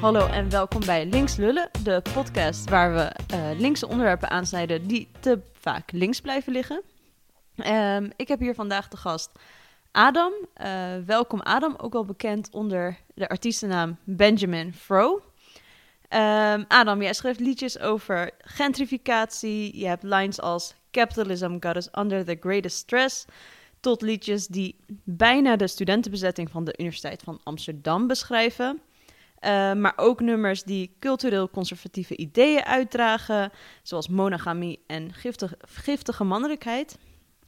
hallo en welkom bij Links Lullen, de podcast waar we uh, linkse onderwerpen aansnijden die te vaak links blijven liggen. Um, ik heb hier vandaag de gast Adam. Uh, welkom Adam, ook wel bekend onder de artiestennaam Benjamin Fro. Um, Adam, jij schrijft liedjes over gentrificatie. Je hebt lines als Capitalism got us under the greatest stress. Tot liedjes die bijna de studentenbezetting van de Universiteit van Amsterdam beschrijven. Uh, maar ook nummers die cultureel conservatieve ideeën uitdragen, zoals monogamie en giftige, mannelijkheid.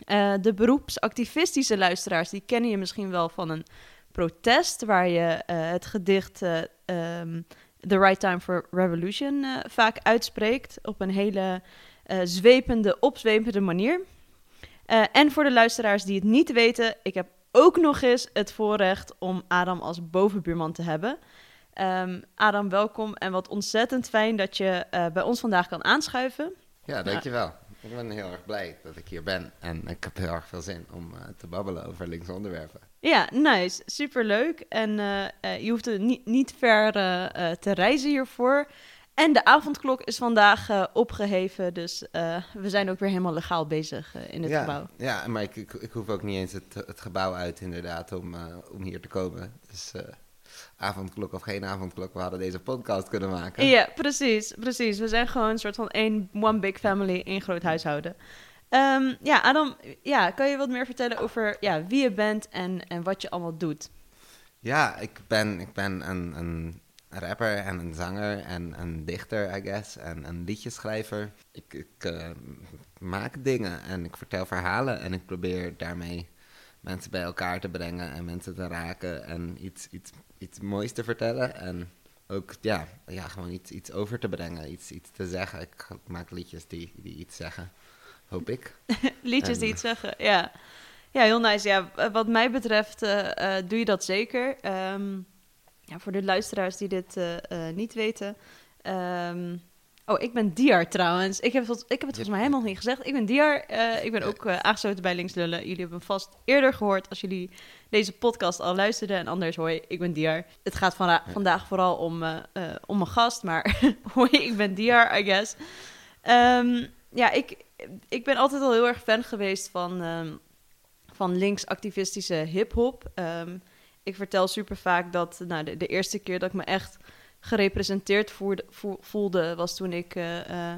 Uh, de beroepsactivistische luisteraars, die kennen je misschien wel van een protest, waar je uh, het gedicht um, The Right Time for Revolution vaak uitspreekt op een hele zwepende, opzwepende manier. en voor de luisteraars die het niet weten, ik heb ook nog eens het voorrecht om Adam als bovenbuurman te hebben. Um, Adam, welkom en wat ontzettend fijn dat je uh, bij ons vandaag kan aanschuiven. Ja, dankjewel. Ja. Ik ben heel erg blij dat ik hier ben en ik heb heel erg veel zin om uh, te babbelen over linkse onderwerpen. Ja, nice. Superleuk. En uh, je hoeft er niet, niet ver te reizen hiervoor. En de avondklok is vandaag opgeheven, dus we zijn ook weer helemaal legaal bezig in het ja, gebouw. Ja, maar ik, ik, ik, hoef ook niet eens het, het gebouw uit inderdaad om, om hier te komen. Dus avondklok of geen avondklok, we hadden deze podcast kunnen maken. Ja, precies, precies. We zijn gewoon een soort van één one big family, één groot huishouden. Um, ja, Adam, ja, kan je wat meer vertellen over ja, wie je bent en, en wat je allemaal doet? Ja, ik ben, ik ben een, een rapper en een zanger en een dichter, I guess, en een liedjeschrijver. Ik, ik uh, maak dingen en ik vertel verhalen en ik probeer daarmee mensen bij elkaar te brengen en mensen te raken en iets, iets iets moois te vertellen. En ook ja, ja, gewoon iets, iets over te brengen, iets, iets te zeggen. Ik maak liedjes die, die iets zeggen, hoop ik. liedjes die iets zeggen, ja. Ja, heel nice. Ja, wat mij betreft uh, uh, doe je dat zeker. Um, ja, voor de luisteraars die dit uh, niet weten. Um, Oh, ik ben Diar trouwens. Ik heb, het, ik heb het volgens mij helemaal niet gezegd. Ik ben Diar. Uh, ik ben ook uh, aangesloten bij Links Lullen. Jullie hebben me vast eerder gehoord als jullie deze podcast al luisterden. En anders hoi, ik ben Diar. Het gaat van, vandaag vooral om, uh, om mijn gast, maar hoi, ik ben Diar, I guess. Um, ja, ik, ik ben altijd al heel erg fan geweest van, um, van linksactivistische hip-hop. Um, ik vertel super vaak dat nou, de, de eerste keer dat ik me echt gerepresenteerd voelde, was toen ik uh, uh,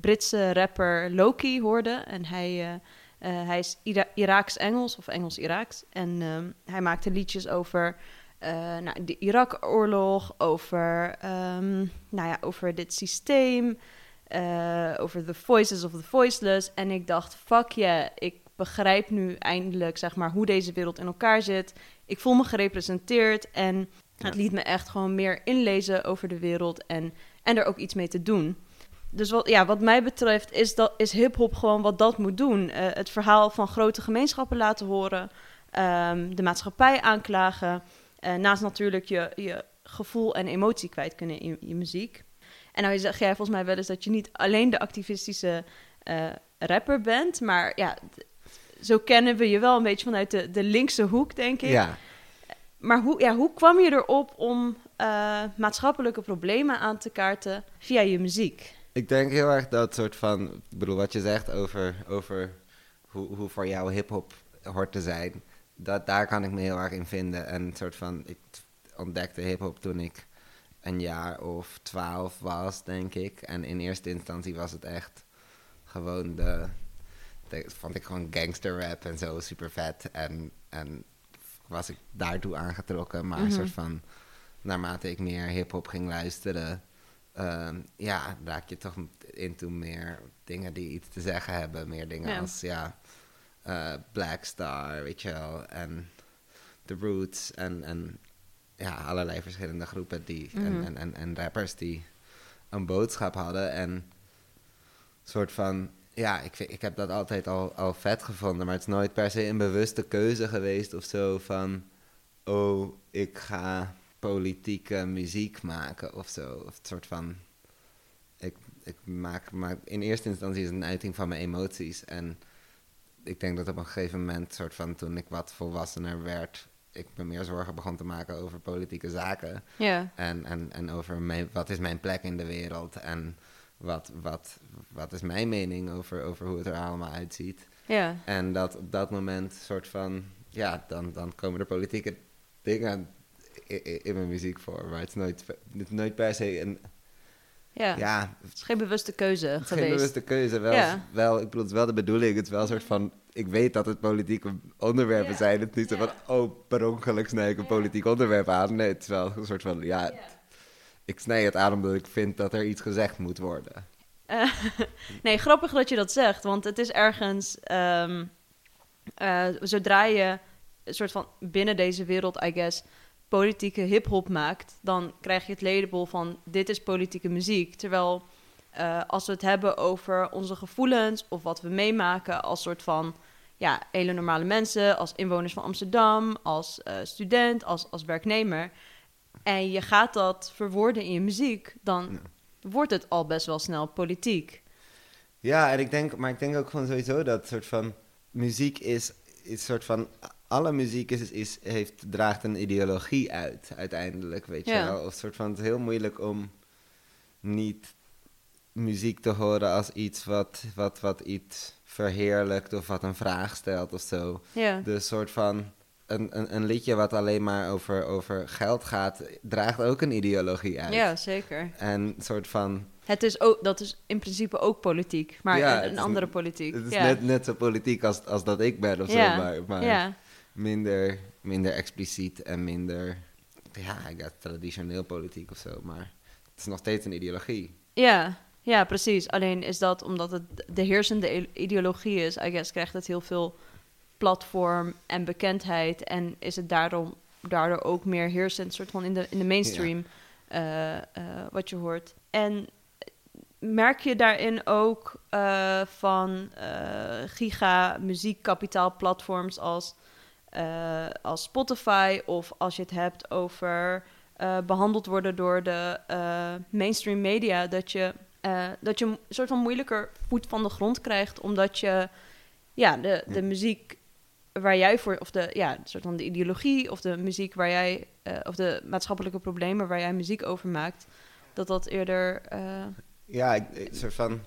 Britse rapper Loki hoorde. En hij, hij is Ira Iraaks-Engels of Engels-Iraaks. En ehm, hij maakte liedjes over nou, de Irak-oorlog, over, um, nou ja, over dit systeem, over the voices of the voiceless. En ik dacht, fuck yeah, ik begrijp nu eindelijk zeg maar, hoe deze wereld in elkaar zit. Ik voel me gerepresenteerd en het liet me echt gewoon meer inlezen over de wereld en, en er ook iets mee te doen. Dus wat, ja, wat mij betreft is, dat, is hip-hop gewoon wat dat moet doen. Uh, het verhaal van grote gemeenschappen laten horen, um, de maatschappij aanklagen. Uh, naast natuurlijk je, je gevoel en emotie kwijt kunnen in je muziek. En nou zeg jij volgens mij wel eens dat je niet alleen de activistische uh, rapper bent, maar ja, zo kennen we je wel een beetje vanuit de, de linkse hoek, denk ik. Ja maar hoe, ja, hoe kwam je erop om uh, maatschappelijke problemen aan te kaarten via je muziek? Ik denk heel erg dat soort van, ik bedoel wat je zegt over, over hoe, hoe voor jou hip-hop hoort te zijn, dat, daar kan ik me heel erg in vinden. En soort van, ik ontdekte hip-hop toen ik een jaar of twaalf was, denk ik. En in eerste instantie was het echt gewoon de, de vond ik gewoon gangster rap en zo super vet. En, en was ik daartoe aangetrokken. Maar mm -hmm. soort van, naarmate ik meer hip-hop ging luisteren, uh, ja, raak je toch into meer dingen die iets te zeggen hebben. Meer dingen ja. als, ja, uh, Black Star, weet je wel, en The Roots en, en ja, allerlei verschillende groepen die, mm -hmm. en, en, en, en rappers die een boodschap hadden en soort van ja, ik, vind, ik heb dat altijd al, al vet gevonden, maar het is nooit per se een bewuste keuze geweest of zo van, oh, ik ga politieke muziek maken of zo. Of het soort van, ik, ik maak, maar in eerste instantie is het een uiting van mijn emoties. En ik denk dat op een gegeven moment, soort van toen ik wat volwassener werd, ik me meer zorgen begon te maken over politieke zaken. Ja. En, en, en over mijn, wat is mijn plek in de wereld en wat, wat, wat is mijn mening over, over hoe het er allemaal uitziet. Ja. En dat op dat moment soort van, ja, dan, dan komen er politieke dingen in, mijn muziek voor. Maar het is nooit, het is nooit per se een, Ja. ja, Het is geen bewuste keuze is geen geweest. bewuste keuze. Wel, Ja. wel, ik bedoel, het is wel de bedoeling. Het is wel een soort van, ik weet dat het politieke onderwerpen Ja. zijn. Het is niet zo van, oh, per ongeluk snij ik een politiek onderwerp aan. Nee, het is wel een soort van, ja, ik snij het aan omdat ik vind dat er iets gezegd moet worden. Eh, nee, grappig dat je dat zegt, want het is ergens. ehm, eh, zodra je een soort van binnen deze wereld, I guess, politieke hip-hop maakt, dan krijg je het label van: dit is politieke muziek. Terwijl eh, als we het hebben over onze gevoelens of wat we meemaken als soort van. Ja, hele normale mensen, als inwoners van Amsterdam, als student, als, als werknemer. En je gaat dat verwoorden in je muziek, dan Ja. wordt het al best wel snel politiek. Ja, en ik denk, maar ik denk ook gewoon sowieso dat soort van muziek is, is soort van alle muziek is, is, heeft, draagt een ideologie uit uiteindelijk, weet je wel. Of soort van het is heel moeilijk om niet muziek te horen als iets wat, wat, wat iets verheerlijkt of wat een vraag stelt of zo. Ja, Dus soort van een, een, een liedje wat alleen maar over, over geld gaat, draagt ook een ideologie uit. ja zeker. En soort van Het is ook, dat is in principe ook politiek, maar Ja, een, een andere een- politiek. Het is ja. net, net zo politiek als, als dat ik ben of Ja, zo, maar, maar ja. minder, minder expliciet en minder, ja, ik traditioneel politiek of zo. Maar het is nog steeds een ideologie. Ja, ja, precies. Alleen is dat omdat het de heersende ideologie is, I guess, krijgt het heel veel platform en bekendheid. En is het daarom, daardoor ook meer heersend, soort van in de, in de mainstream, eh, eh, wat je hoort. En merk je daarin ook eh, van eh giga muziekkapitaalplatforms als, eh, als Spotify of als je het hebt over eh, behandeld worden door de eh, mainstream media, dat je, eh, dat je een soort van moeilijker voet van de grond krijgt, omdat je ja, de, de muziek waar jij voor, of de, ja, soort van de ideologie of de muziek waar jij, eh, of de maatschappelijke problemen waar jij muziek over maakt, dat dat eerder, eh, Ja, soort van,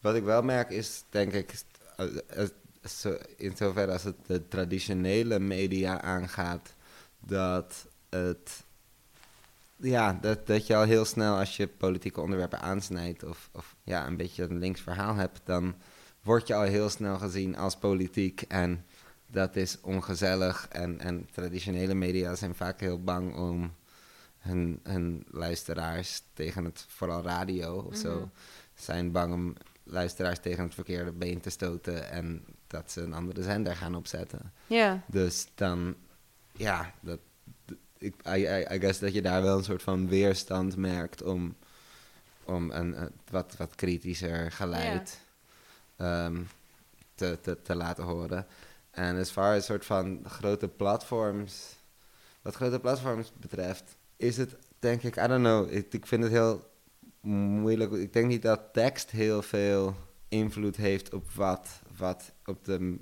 wat ik wel merk is, denk ik, eh, in zoverre als het de traditionele media aangaat, dat het, ja, dat, dat je al heel snel als je politieke onderwerpen aansnijdt of, of ja, een beetje een links verhaal hebt, dan word je al heel snel gezien als politiek en dat is ongezellig en, en traditionele media zijn vaak heel bang om hun, hun luisteraars tegen het, vooral radio of Mhm. zo, zijn bang om luisteraars tegen het verkeerde been te stoten en dat ze een andere zender gaan opzetten. ja, Dus dan, ja, dat, ik, I, I, I guess dat je daar wel een soort van weerstand merkt om, om een, wat, wat kritischer geluid ehm, te, te, te laten horen. En as far as soort van grote platforms, wat grote platforms betreft, is het denk ik, I don't know, ik, ik vind het heel moeilijk. Ik denk niet dat tekst heel veel invloed heeft op wat, wat op de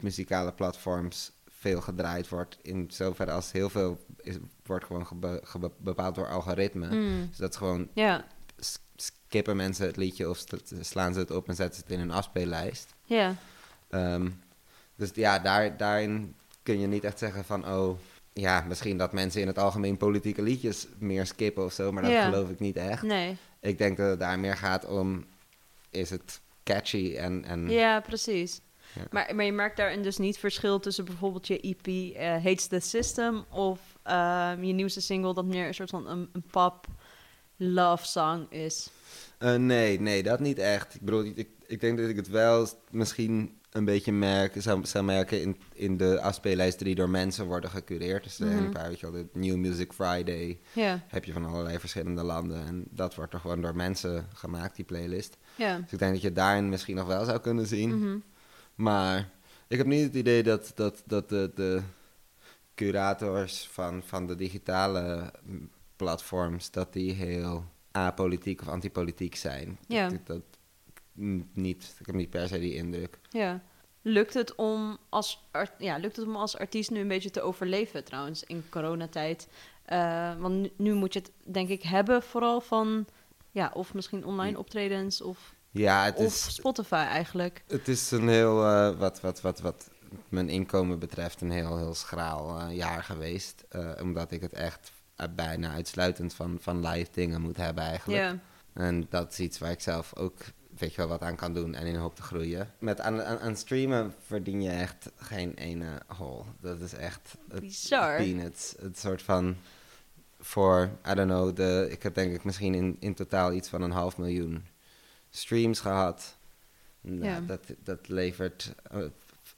muzikale platforms veel gedraaid wordt. In zoverre als heel veel is, wordt gewoon gebe- gebe- bepaald door algoritme. Mm. Dus dat is gewoon ja, s- skippen mensen het liedje of slaan ze het op en zetten ze het in een afspeellijst. ja, Ehm, dus ja, daar, daarin kun je niet echt zeggen van, oh, ja, misschien dat mensen in het algemeen politieke liedjes meer skippen of zo, maar dat Ja. geloof ik niet echt. nee, Ik denk dat het daar meer gaat om, is het catchy en, en ja, precies. Ja. Maar, maar je merkt daarin dus niet verschil tussen bijvoorbeeld je EP eh, Hates the System of ehm, je nieuwste single dat meer een soort van een, een pop love song is. Eh, nee, nee, dat niet echt. Ik bedoel, ik, ik denk dat ik het wel misschien een beetje merk, zou, zou merken in, in de afspeellijsten die door mensen worden gecureerd. Dus Mhm. een paar, weet je wel, de New Music Friday heb je van allerlei verschillende landen. En dat wordt er gewoon door mensen gemaakt, die playlist. Dus ik denk dat je daarin misschien nog wel zou kunnen zien. Mhm. Maar ik heb niet het idee dat, dat, dat de, de curators van, van de digitale platforms, dat die heel apolitiek of antipolitiek zijn. Ja. Dat, dat, niet, ik heb niet per se die indruk. Ja. lukt het om als, ja, lukt het om als artiest nu een beetje te overleven trouwens in coronatijd? Eh, want nu, nu moet je het denk ik hebben vooral van, ja, of misschien online optredens of, Ja, het of is, Spotify eigenlijk. het is een heel, eh, wat, wat, wat, wat mijn inkomen betreft, een heel, heel schraal eh, jaar geweest. Omdat ik het echt bijna uitsluitend van, van live dingen moet hebben eigenlijk. Ja, En dat is iets waar ik zelf ook, weet je wel, wat aan kan doen en in hoop te groeien. Met aan, aan, aan streamen verdien je echt geen ene hol. Dat is echt het Bizar. peanuts. Het soort van, voor, I don't know, de, ik heb denk ik misschien in, in totaal iets van een half miljoen streams gehad. Nou, Ja. dat, dat levert eh,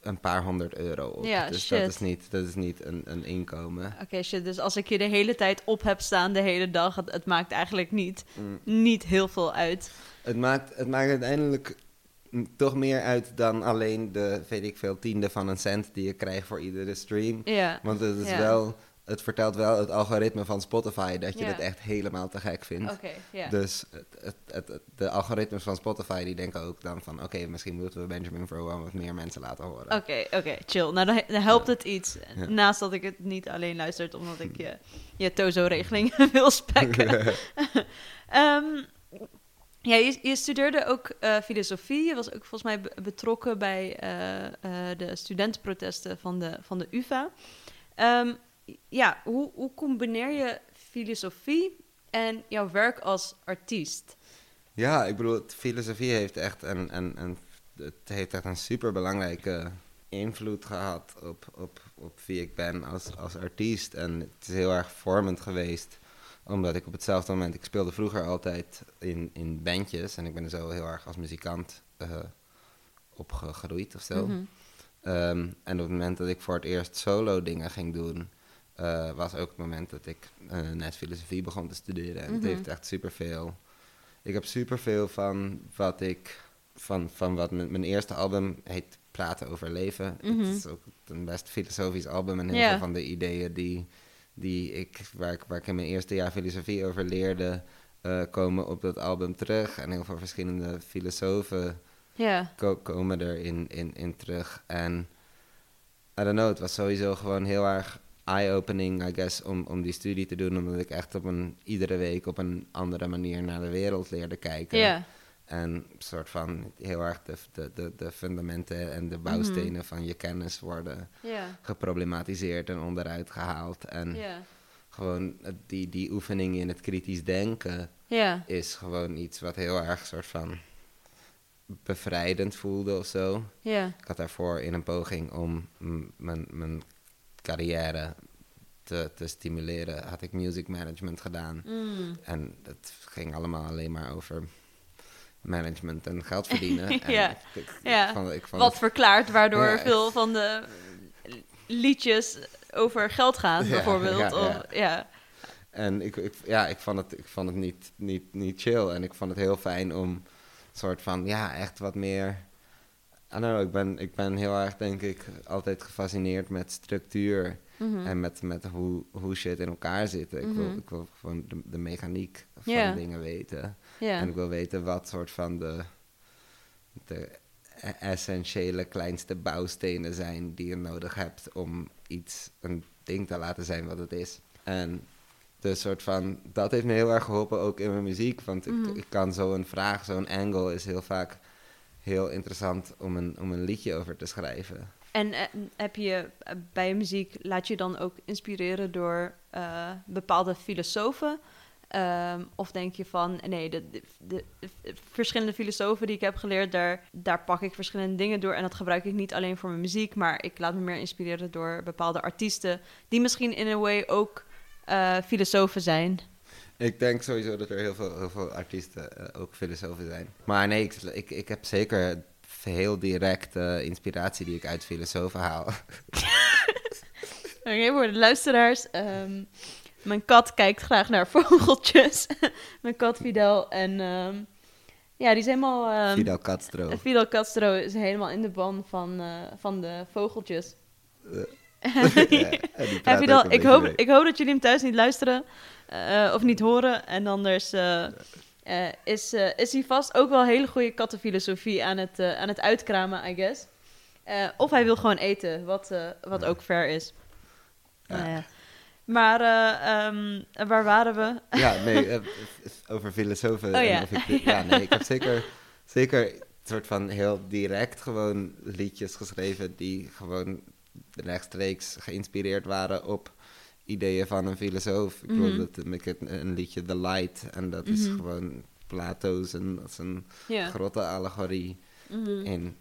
een paar honderd euro op. Ja, dus shit. dat is niet, dat is niet een, een inkomen. oké, shit. Dus als ik je de hele tijd op heb staan, de hele dag, het, het maakt eigenlijk niet, Mm. niet heel veel uit. Het maakt, het maakt uiteindelijk toch meer uit dan alleen de, weet ik veel, tiende van een cent die je krijgt voor iedere stream. Ja, Want het is Ja. wel, het vertelt wel het algoritme van Spotify dat je het echt helemaal te gek vindt. Dus het, het, het, de algoritmes van Spotify die denken ook dan van oké, misschien moeten we Benjamin Frowan wat meer mensen laten horen. Oké, oké, chill. Nou, dan, he- dan helpt het iets. Ja. Naast dat ik het niet alleen luister, omdat ik je, je Tozo-regeling wil spekken. Ehm, ja, je, je studeerde ook eh, filosofie. Je was ook volgens mij be- betrokken bij eh, eh, de studentenprotesten van de, van de UvA. Ehm, ja, hoe, hoe combineer je filosofie en jouw werk als artiest? Ja, ik bedoel, filosofie heeft echt een, een, een, het heeft echt een super belangrijke invloed gehad op, op, op wie ik ben als, als artiest. En het is heel erg vormend geweest, omdat ik op hetzelfde moment, ik speelde vroeger altijd in, in bandjes en ik ben er zo heel erg als muzikant eh, opgegroeid of zo. Mhm. Ehm, en op het moment dat ik voor het eerst solo dingen ging doen, eh, was ook het moment dat ik eh, net filosofie begon te studeren. En het Mhm. heeft echt superveel. Ik heb superveel van wat ik. Van, van wat mijn, eerste album heet Praten over Leven. Mhm. Het is ook een best filosofisch album. En heel veel van de ideeën die, die ik, waar, ik, waar ik in mijn eerste jaar filosofie over leerde, eh, komen op dat album terug. En heel veel verschillende filosofen ko- komen er in, in, in terug. En I don't know, het was sowieso gewoon heel erg eye-opening, I guess, om, om die studie te doen. Omdat ik echt op een, iedere week op een andere manier naar de wereld leerde kijken. ja, En soort van heel erg de, de, de, de fundamenten en de bouwstenen Mhm. van je kennis worden geproblematiseerd en onderuit gehaald. En ja, gewoon die, die oefening in het kritisch denken ja, is gewoon iets wat heel erg soort van bevrijdend voelde of zo. ja. Ik had daarvoor in een poging om mijn carrière te, te stimuleren, had ik music management gedaan. Mm. En dat ging allemaal alleen maar over management en geld verdienen. En Ja, ik, ik, ja. ik vond, ik vond Wat het- verklaart waardoor Ja, veel van de liedjes over geld gaan, Ja, bijvoorbeeld. ja, Of, ja. En ik, ik, ja, ik vond het, ik vond het niet, niet, niet chill. En ik vond het heel fijn om soort van, ja, echt wat meer... I know, ik ben, ik ben heel erg, denk ik, altijd gefascineerd met structuur. Mhm. En met, met hoe, hoe shit in elkaar zit. Ik, wil, Mhm. ik wil gewoon de, de mechaniek van dingen weten. En ik wil weten wat soort van de, de essentiële kleinste bouwstenen zijn die je nodig hebt om iets, een ding te laten zijn wat het is. En de soort van, dat heeft me heel erg geholpen ook in mijn muziek. Want ik, Mhm. ik kan zo'n vraag, zo'n angle is heel vaak heel interessant om een, om een liedje over te schrijven. En eh, heb je eh, bij muziek, laat je dan ook inspireren door eh, bepaalde filosofen? Ehm, of denk je van, nee, de, de, de- de verschillende filosofen die ik heb geleerd, daar, daar pak ik verschillende dingen door. En dat gebruik ik niet alleen voor mijn muziek, maar ik laat me meer inspireren door bepaalde artiesten, die misschien in een way ook filosofen zijn. Ik denk sowieso dat er heel veel, heel veel artiesten eh, ook filosofen zijn. Maar nee, ik, ik, ik heb zeker heel direct eh, inspiratie die ik uit filosofen haal. Oké, voor de luisteraars. ehm, mijn kat kijkt graag naar vogeltjes. mijn kat Fidel. En ehm, ja, die is helemaal... ehm, Fidel Castro. eh, Fidel Castro is helemaal in de ban van, eh, van de vogeltjes. Ook een ik, hoop, mee. ik hoop dat jullie hem thuis niet luisteren. eh, of niet horen. En anders eh, eh, is, eh, is hij vast ook wel hele goede kattenfilosofie aan het, aan het uitkramen, I guess. Of hij wil gewoon eten, wat, wat ook fair is. Ja. Nou. Maar eh, ehm, waar waren we? Ja, nee, over filosofen. Oh en ja. of ik- ja, nee, ik heb zeker, zeker een soort van heel direct gewoon liedjes geschreven die gewoon rechtstreeks geïnspireerd waren op ideeën van een filosoof. Ik bedoel, Mhm. dat, ik heb een liedje The Light en dat is Mhm. gewoon Plato zijn, zijn Ja. grotte-allegorie Mhm. in...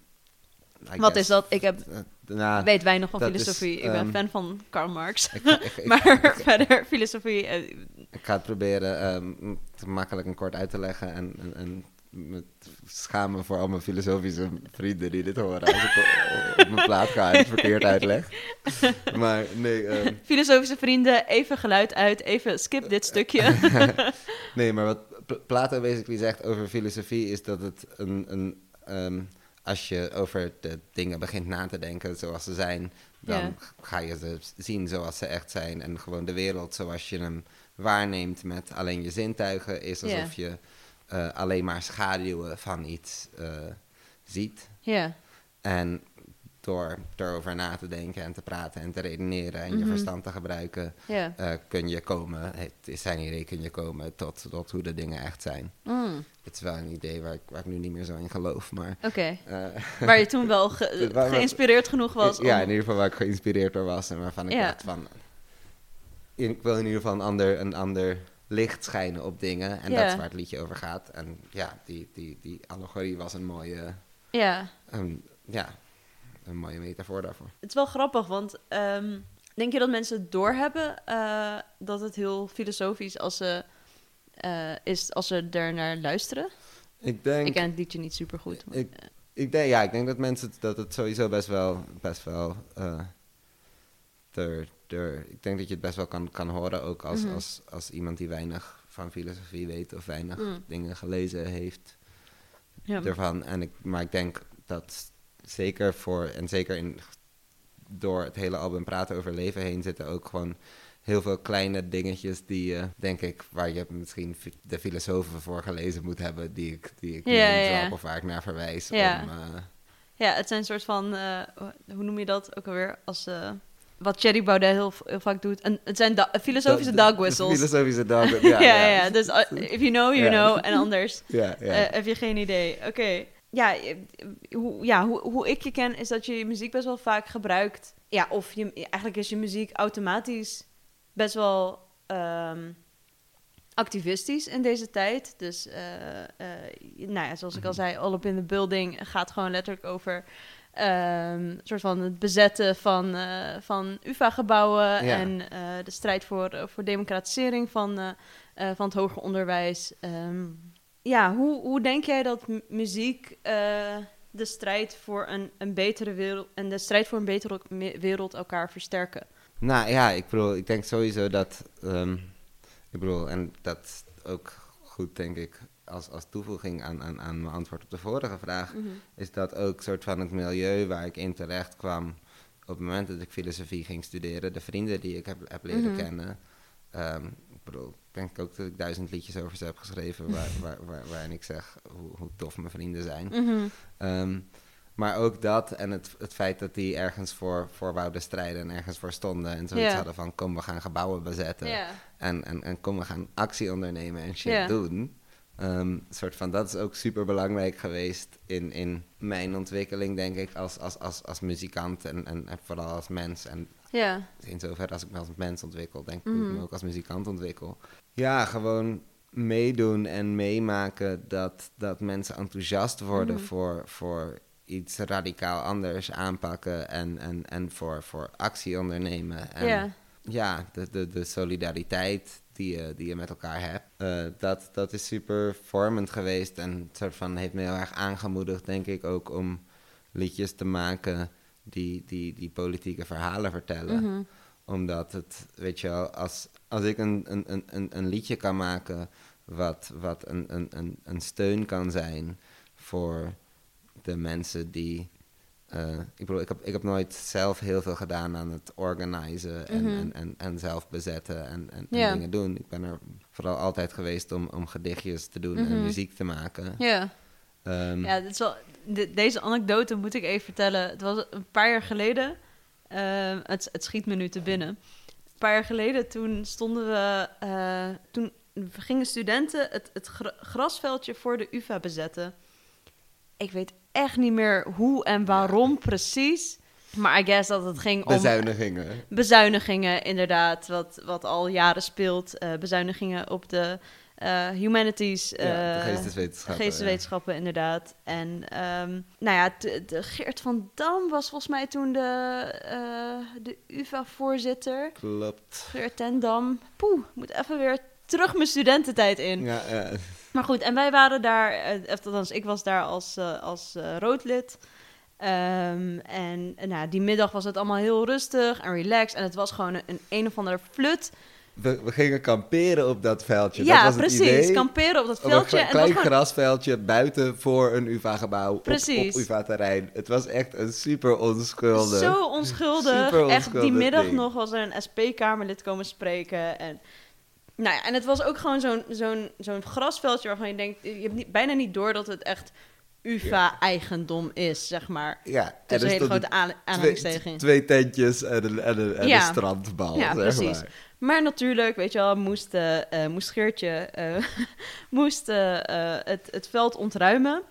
I Wat guess, is dat? Ik heb, eh, nou, weet weinig van is, filosofie. ik ben ehm, fan van Karl Marx. ik, ik, maar verder, filosofie... eh, Ik ga het proberen ehm, te makkelijk en kort uit te leggen en, en, en me te schamen voor al mijn filosofische vrienden die dit horen als ik op, mijn plaat ga en het verkeerd uitleg. Maar nee, ehm, filosofische vrienden, even geluid uit. Even skip dit stukje. nee, maar wat Pl- Plato basically zegt over filosofie is dat het een, een ehm, als je over de dingen begint na te denken zoals ze zijn, dan ga je ze zien zoals ze echt zijn en gewoon de wereld zoals je hem waarneemt met alleen je zintuigen is alsof je eh, alleen maar schaduwen van iets eh, ziet. ja. En door erover na te denken en te praten en te redeneren en je Mhm. verstand te gebruiken, eh, kun je komen, het is zijn idee, kun je komen tot, tot hoe de dingen echt zijn. Mm, Het is wel een idee waar ik, waar ik nu niet meer zo in geloof, maar... Oké. Waar je toen wel ge- geïnspireerd genoeg was om... ja, in ieder geval waar ik geïnspireerd door was en waarvan ik Ja. dacht van... Ik wil in ieder geval een ander, een ander licht schijnen op dingen en dat is waar het liedje over gaat. En ja, die, die, die allegorie was een mooie, Ja, ja, een mooie metafoor daarvoor. het is wel grappig, want ehm, denk je dat mensen doorhebben eh dat het heel filosofisch als ze, eh, is als ze er naar luisteren? Ik denk... Ik ken het liedje niet super goed. Ik- Ik denk, ja, ik denk dat mensen het- dat het sowieso best wel, best wel, eh, er, ik denk dat je het best wel kan, kan horen, ook als, Mhm. als, als iemand die weinig van filosofie weet of weinig Mm. dingen gelezen heeft ja. ervan. En ik, maar ik denk dat zeker voor, en zeker in, door het hele album Praten over Leven heen zitten ook gewoon heel veel kleine dingetjes die, je denk ik, waar je misschien de filosofen voor gelezen moet hebben, die ik, die ik Ja, ja, ik naar verwijs. Ja. Om, eh, ja, het zijn een soort van, eh, hoe noem je dat ook alweer? Als, eh, wat Thierry Baudet heel, heel vaak doet. En het zijn da- filosofische de- dog whistles. Filosofische dog whistles, ja, ja. Dus uh, if you know, you know. En anders Ja, ja. eh, heb je geen idee. Oké. Ja, eh, hoe, ja hoe, hoe ik je ken is dat je je muziek best wel vaak gebruikt. Ja, of je, eigenlijk is je muziek automatisch best wel ehm, activistisch in deze tijd. Dus, eh, eh, nou ja, zoals ik al Mhm. zei, All Up in the Building gaat gewoon letterlijk over... ehm, een soort van het bezetten van, eh, van UvA-gebouwen Ja. en eh, de strijd voor, eh, voor democratisering van, van het hoger onderwijs. Ehm, ja, hoe, hoe denk jij dat mu- muziek de strijd voor een, een betere wereld en de strijd voor een betere wereld elkaar versterken? Nou ja, ik bedoel, ik denk sowieso dat, ehm, ik bedoel, en dat is ook goed denk ik als, als toevoeging aan, aan, aan mijn antwoord op de vorige vraag, is dat ook soort van het milieu waar ik in terecht kwam op het moment dat ik filosofie ging studeren, de vrienden die ik heb, heb leren Mhm. kennen. ehm, ik bedoel, ik denk ook dat ik duizend liedjes over ze heb geschreven waar, waar, waar, waarin ik zeg hoe, hoe tof mijn vrienden zijn. Mhm. Ehm, maar ook dat en het, het feit dat die ergens voor, voor wouden strijden en ergens voor stonden en zoiets hadden van kom we gaan gebouwen bezetten en, en, en kom we gaan actie ondernemen en shit doen. Ehm, soort van, dat is ook super belangrijk geweest in, in mijn ontwikkeling, denk ik, als, als, als, als muzikant en, en, en vooral als mens. En Ja. in zoverre als ik me als mens ontwikkel, denk ik Mhm. me ook als muzikant ontwikkel. Ja, gewoon meedoen en meemaken dat, dat mensen enthousiast worden Mhm. voor, voor iets radicaal anders aanpakken en, en, en voor, voor actie ondernemen. En Ja. ja, de, de, de solidariteit die je, die je met elkaar hebt, eh, dat, dat is super vormend geweest en soort van heeft me heel erg aangemoedigd, denk ik, ook om liedjes te maken die, die, die politieke verhalen vertellen Mhm. omdat het, weet je wel, als, als ik een, een, een- een, een liedje kan maken wat, wat een, een, een, een steun kan zijn voor de mensen die. Eh, ik bedoel, ik heb, ik heb nooit zelf heel veel gedaan aan het organiseren en, Mhm. en, en, en zelf bezetten en, en, dingen doen. Ik ben er vooral altijd geweest om, om gedichtjes te doen en Mhm. muziek te maken. Ja. Ehm, Ja, dat is wel, de- deze anekdote moet ik even vertellen. Het was een paar jaar geleden. eh, het, het schiet me nu te binnen. Een paar jaar geleden, toen stonden we... eh, toen gingen studenten het, het gra- grasveldje voor de UvA bezetten. Ik weet echt niet meer hoe en waarom precies. Maar I guess dat het ging om Bezuinigingen. bezuinigingen, inderdaad, wat, wat al jaren speelt. Eh, bezuinigingen op de eh, humanities, ja, de eh, geesteswetenschappen. geesteswetenschappen, inderdaad. En ehm, nou ja, de, de Geert van Dam was volgens mij toen de, de UvA-voorzitter. Klopt. Geert ten Dam. Poeh, moet even weer terug mijn studententijd in. Ja, ja. Maar goed, en wij waren daar, eh, of althans, ik was daar als, eh, als eh, roodlid. Ehm, en nou, die middag was het allemaal heel rustig en relaxed. En het was gewoon een, een, een of andere flut. We, we gingen kamperen op dat veldje. ja, dat was het precies. idee. Kamperen op dat Op een veldje. kle- En het klein gewoon, grasveldje buiten voor een UvA-gebouw op, op Precies. UvA-terrein. Het was echt een super onschuldig. Zo onschuldig. Super Echt, die onschuldig middag ding. nog was er een SP-kamerlid komen spreken. En, nou ja, en het was ook gewoon zo'n zo'n zo'n grasveldje waarvan je denkt... Je hebt niet, bijna niet door dat het echt UvA-eigendom is, zeg maar. Ja, Tussen er hele grote aan, twee, tentjes en een, en een, en Ja. een strandbal. Ja, zeg precies. maar. Maar natuurlijk, weet je wel, moest, eh, moest Geertje eh, moest, het, het veld ontruimen.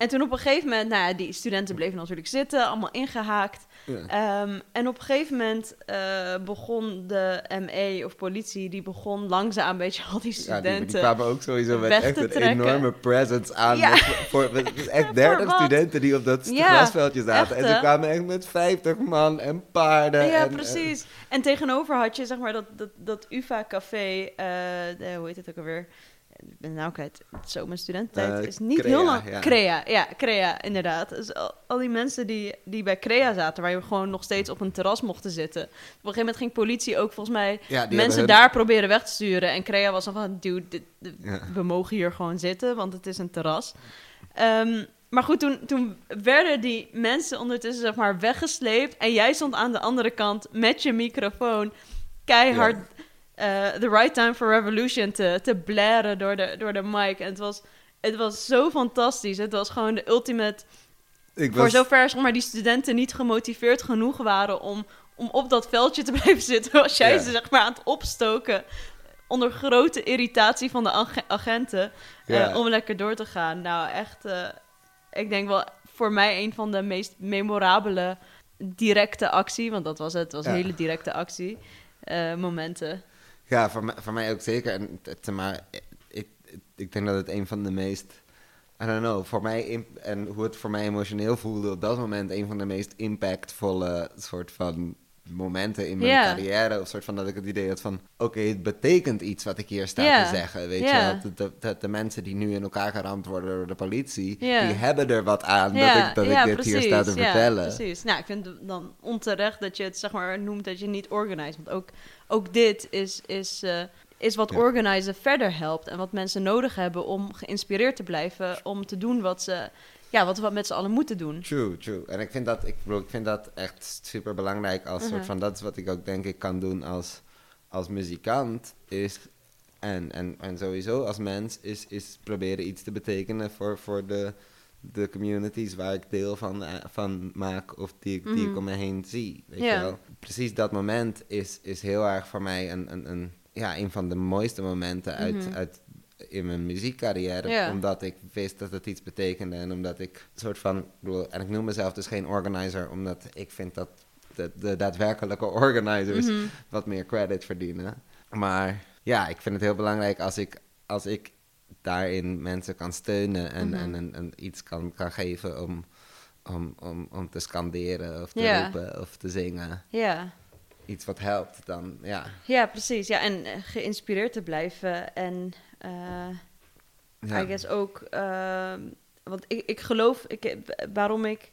En toen op een gegeven moment, nou ja, die studenten bleven natuurlijk zitten, allemaal ingehaakt. Ja. Ehm, en op een gegeven moment eh, begon de ME of politie, die begon langzaam een beetje al die Ja, studenten... die, die kwamen ook sowieso met echt een trekken. enorme presence aan. Ja. Met, voor, met echt Voor 30 wat? studenten die op dat Ja, grasveldje zaten. echt, en ze kwamen echt met 50 man en paarden. Ja, en, precies. En tegenover had je zeg maar dat, dat, dat UvA-café, eh, de- hoe heet het ook alweer? Ik ben nou kwijt. Zo, mijn studententijd Eh, is niet Crea, heel lang. ja. Crea, ja, Crea, inderdaad. Dus al, al die mensen die, die bij Crea zaten, waar je gewoon nog steeds op een terras mochten zitten. Op een gegeven moment ging politie ook volgens mij Ja, die hebben mensen daar proberen weg te sturen. En Crea was dan van, dude, dit- dit- Ja. we mogen hier gewoon zitten, want het is een terras. Ehm, maar goed, toen, toen werden die mensen ondertussen zeg maar weggesleept. En jij stond aan de andere kant met je microfoon keihard eh, The Right Time for Revolution te, te blaren door de, door de mic. En het was, het was zo fantastisch. Het was gewoon de ultimate... Ik Voor was, zover zeg maar, die studenten niet gemotiveerd genoeg waren om, om op dat veldje te blijven zitten... was jij ze zeg maar aan het opstoken onder grote irritatie van de ag- agenten... eh, om lekker door te gaan. Nou, echt... eh, ik denk wel voor mij een van de meest memorabele directe actie... want dat was het, het was een Ja. hele directe actie... momenten. Ja, voor mij, voor mij ook zeker. En, maar ik, ik denk dat het een van de meest... I don't know, voor mij... en hoe het voor mij emotioneel voelde op dat moment... een van de meest impactvolle soort van momenten in mijn carrière. Of soort van dat ik het idee had van... Oké, het betekent iets wat ik hier sta te zeggen. Weet je wel? De, de, de mensen die nu in elkaar geramd worden door de politie... Die hebben er wat aan dat ik, dat ik dit hier sta te ja, vertellen. precies. Nou, ik vind het dan onterecht dat je het zeg maar noemt dat je niet organiseert. Want ook, ook dit is, is, eh, is wat Ja. organiseren verder helpt. En wat mensen nodig hebben om geïnspireerd te blijven. Om te doen wat ze, ja, wat we met z'n allen moeten doen. True, true. En ik vind dat, ik, bedoel, ik vind dat echt super belangrijk als soort Mhm. van, dat is wat ik ook denk ik kan doen als, als muzikant, is, en, en, en sowieso als mens, is, is proberen iets te betekenen voor, voor de, de communities waar ik deel van, eh, van maak of die, ik- die ik Mhm. om me heen zie. Weet je wel? Precies dat moment is, is heel erg voor mij een, een, een, ja, een van de mooiste momenten uit, Mhm. uit in mijn muziekcarrière. Ja. Omdat ik wist dat het iets betekende. En omdat ik een soort van. ik bedoel, en ik noem mezelf dus geen organizer, omdat ik vind dat de, de daadwerkelijke organizers Mhm. wat meer credit verdienen. Maar ja, ik vind het heel belangrijk als ik, als ik daarin mensen kan steunen en, Mhm. en, en, en iets kan, kan geven om, om, om, om te scanderen of te Ja. roepen of te zingen. Ja. Iets wat helpt, dan ja. ja, precies. Ja, en eh, geïnspireerd te blijven. En ja. I guess ook, ehm, want ik, ik geloof, ik, waarom ik,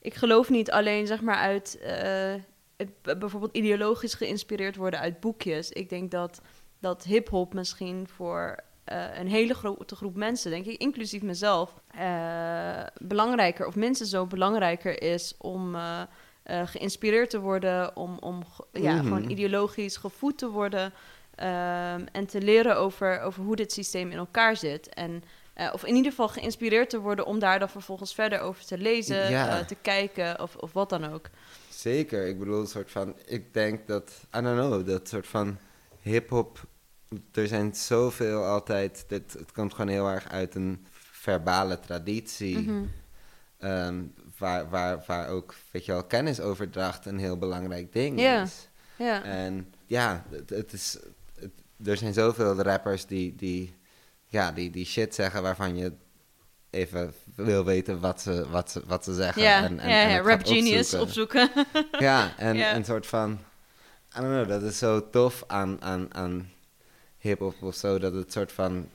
ik geloof niet alleen zeg maar uit, eh, het- bijvoorbeeld ideologisch geïnspireerd worden uit boekjes. Ik denk dat, dat hip-hop misschien voor eh, een hele grote groep mensen, denk ik, inclusief mezelf, eh, belangrijker of minstens zo belangrijker is om eh, eh, geïnspireerd te worden, om, om ja, Mhm. gewoon ideologisch gevoed te worden. Ehm, en te leren over, over hoe dit systeem in elkaar zit. En eh, of in ieder geval geïnspireerd te worden om daar dan vervolgens verder over te lezen, Ja. eh, te kijken of, of wat dan ook. Zeker, ik bedoel, een soort van, ik denk dat, I don't know, dat soort van hip-hop, er zijn zoveel altijd, dit, het komt gewoon heel erg uit een verbale traditie, Mhm. ehm, waar, waar, waar ook, weet je wel, kennisoverdracht een heel belangrijk ding is. Ja, En ja, het, het is, er zijn zoveel rappers die, die, ja, die, die shit zeggen waarvan je even wil weten wat ze, wat ze, wat ze zeggen. ja, en, en, ja, Rap Genius opzoeken. opzoeken. Ja, en Ja. een soort van... I don't know, dat is zo tof aan, aan, aan hip-hop of zo, dat het soort van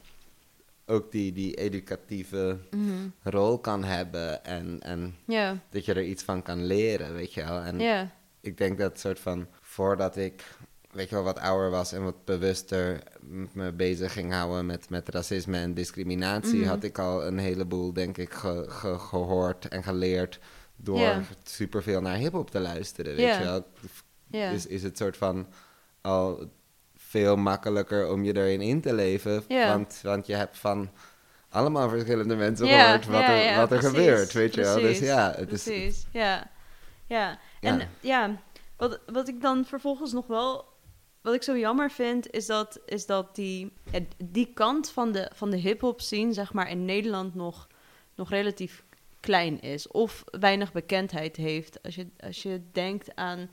ook die, die educatieve Mhm. rol kan hebben en, en dat je er iets van kan leren, weet je wel. En ik denk dat soort van, voordat ik, weet je wel, wat ouder was en wat bewuster me bezig ging houden met, met racisme en discriminatie, Mhm. had ik al een heleboel, denk ik, ge- ge- gehoord en geleerd door Ja. superveel naar hip-hop te luisteren, weet je wel. ja. Is, is het soort van al veel makkelijker om je erin in te leven, want, want je hebt van allemaal verschillende mensen gehoord wat, er, wat er precies, gebeurt, weet je wel. Dus ja, het is... Precies, ja. Ja, en Ja. ja, wat, wat ik dan vervolgens nog wel... Wat ik zo jammer vind, is dat, is dat die, ja, die kant van de, van de hip-hop scene, zeg maar, in Nederland nog, nog relatief klein is. Of weinig bekendheid heeft. Als je, als je denkt aan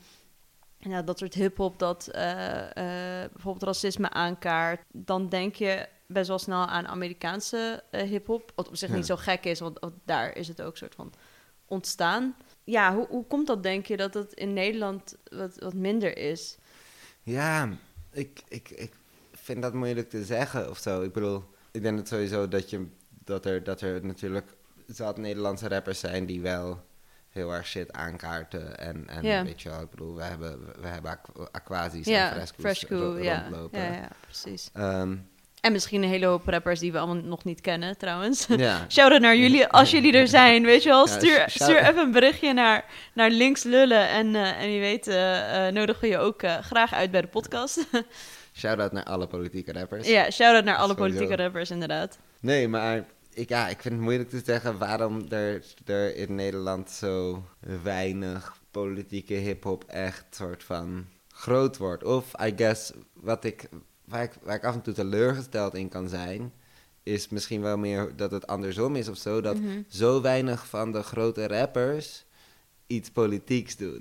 ja, dat soort hip-hop dat eh, eh, bijvoorbeeld racisme aankaart, dan denk je best wel snel aan Amerikaanse eh, hip-hop. Wat op zich Ja. niet zo gek is, want, want daar is het ook soort van ontstaan. Ja, hoe, hoe komt dat, denk je, dat het in Nederland wat, wat minder is? Ja, ik, ik, ik vind dat moeilijk te zeggen of zo. Ik bedoel, ik denk het sowieso dat, je, dat, er, dat er natuurlijk zat Nederlandse rappers zijn die wel heel erg shit aankaarten. En, en Ja. weet je wel, ik bedoel, we hebben, we hebben aqu- aquasi's ja, en fresco's Fresco, ro- ja. rondlopen. ja. Ja, precies. Ehm, En misschien een hele hoop rappers die we allemaal nog niet kennen, trouwens. ja. Shout-out naar jullie, als jullie er zijn, weet je wel. Stuur, shout- stuur even een berichtje naar, naar Links Lullen. En, eh, en wie weet eh, eh, nodigen we je ook graag uit bij de podcast. Shout-out naar alle politieke rappers. ja, shout-out naar alle Sowieso. politieke rappers, inderdaad. Nee, maar ik, ja, ik vind het moeilijk te zeggen waarom er, er in Nederland zo weinig politieke hip-hop echt soort van groot wordt. Of, I guess, wat ik, waar, ik, waar ik af en toe teleurgesteld in kan zijn, is misschien wel meer dat het andersom is of zo. Dat Mhm. zo weinig van de grote rappers iets politieks doen.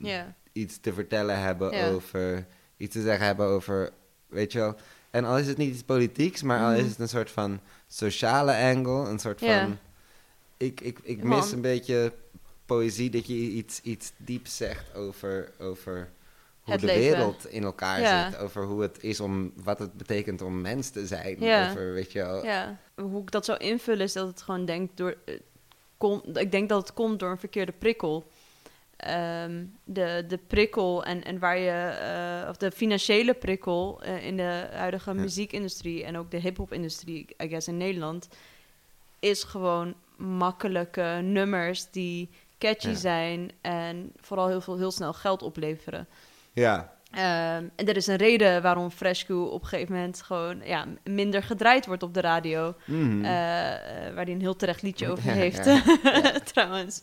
Iets te vertellen hebben over, iets te zeggen hebben over, weet je wel. En al is het niet iets politieks, maar al Mhm. is het een soort van sociale angle, een soort van... Ik, ik, ik Man. mis een beetje poëzie, dat je iets, iets dieps zegt over, over hoe Het de leven. wereld in elkaar Ja. zit. Over hoe het is om, wat het betekent om mens te zijn. Ja. Over, weet je wel... ja. Hoe ik dat zou invullen is dat het gewoon denkt door... eh, kom, ik denk dat het komt door een verkeerde prikkel. Ehm, de, de prikkel en, en waar je... eh, of de financiële prikkel eh, in de huidige Ja. muziekindustrie... en ook de hip-hop-industrie, I guess in Nederland... is gewoon makkelijke nummers die catchy Ja. zijn... en vooral heel, veel, heel snel geld opleveren. Ja, Ehm, en er is een reden waarom Fresco op een gegeven moment gewoon ja, minder gedraaid wordt op de radio. Mhm. Eh, eh, waar hij een heel terecht liedje over heeft, ja, ja. trouwens.